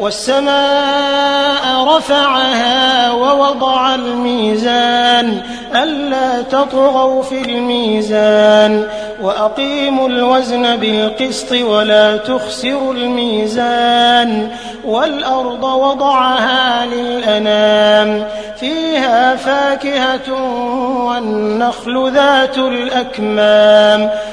والسماء رفعها ووضع الميزان ألا تطغوا في الميزان وأقيموا الوزن بالقسط ولا تخسروا الميزان والأرض وضعها للأنام فيها فاكهة والنخل ذات الأكمام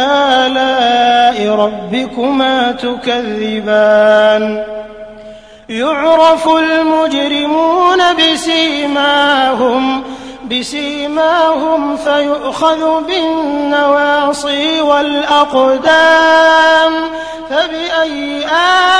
آلاء ربكما تكذبان. يعرف المجرمون بسيماهم بسيماهم فيؤخذ بالنواصي والأقدام. فبأي آلاء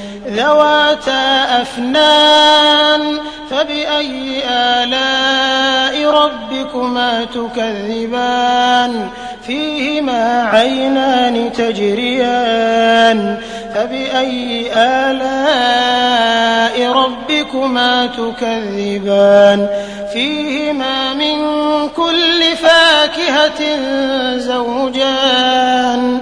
ذواتا أفنان فبأي آلاء ربكما تكذبان؟ فيهما عينان تجريان فبأي آلاء ربكما تكذبان؟ فيهما من كل فاكهة زوجان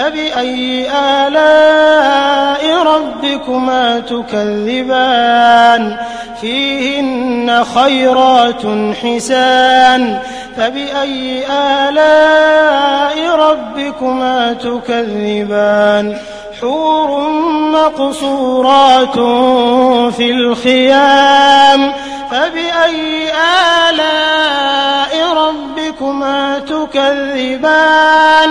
فبأي آلاء ربكما تكذبان؟ فيهن خيرات حسان. فبأي آلاء ربكما تكذبان؟ حور مقصورات في الخيام. فبأي آلاء ربكما تكذبان؟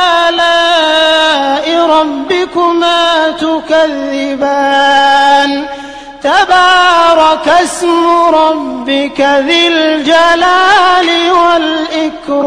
ربكما تكذبان. تبارك اسم ربك ذي الجلال والإكرام.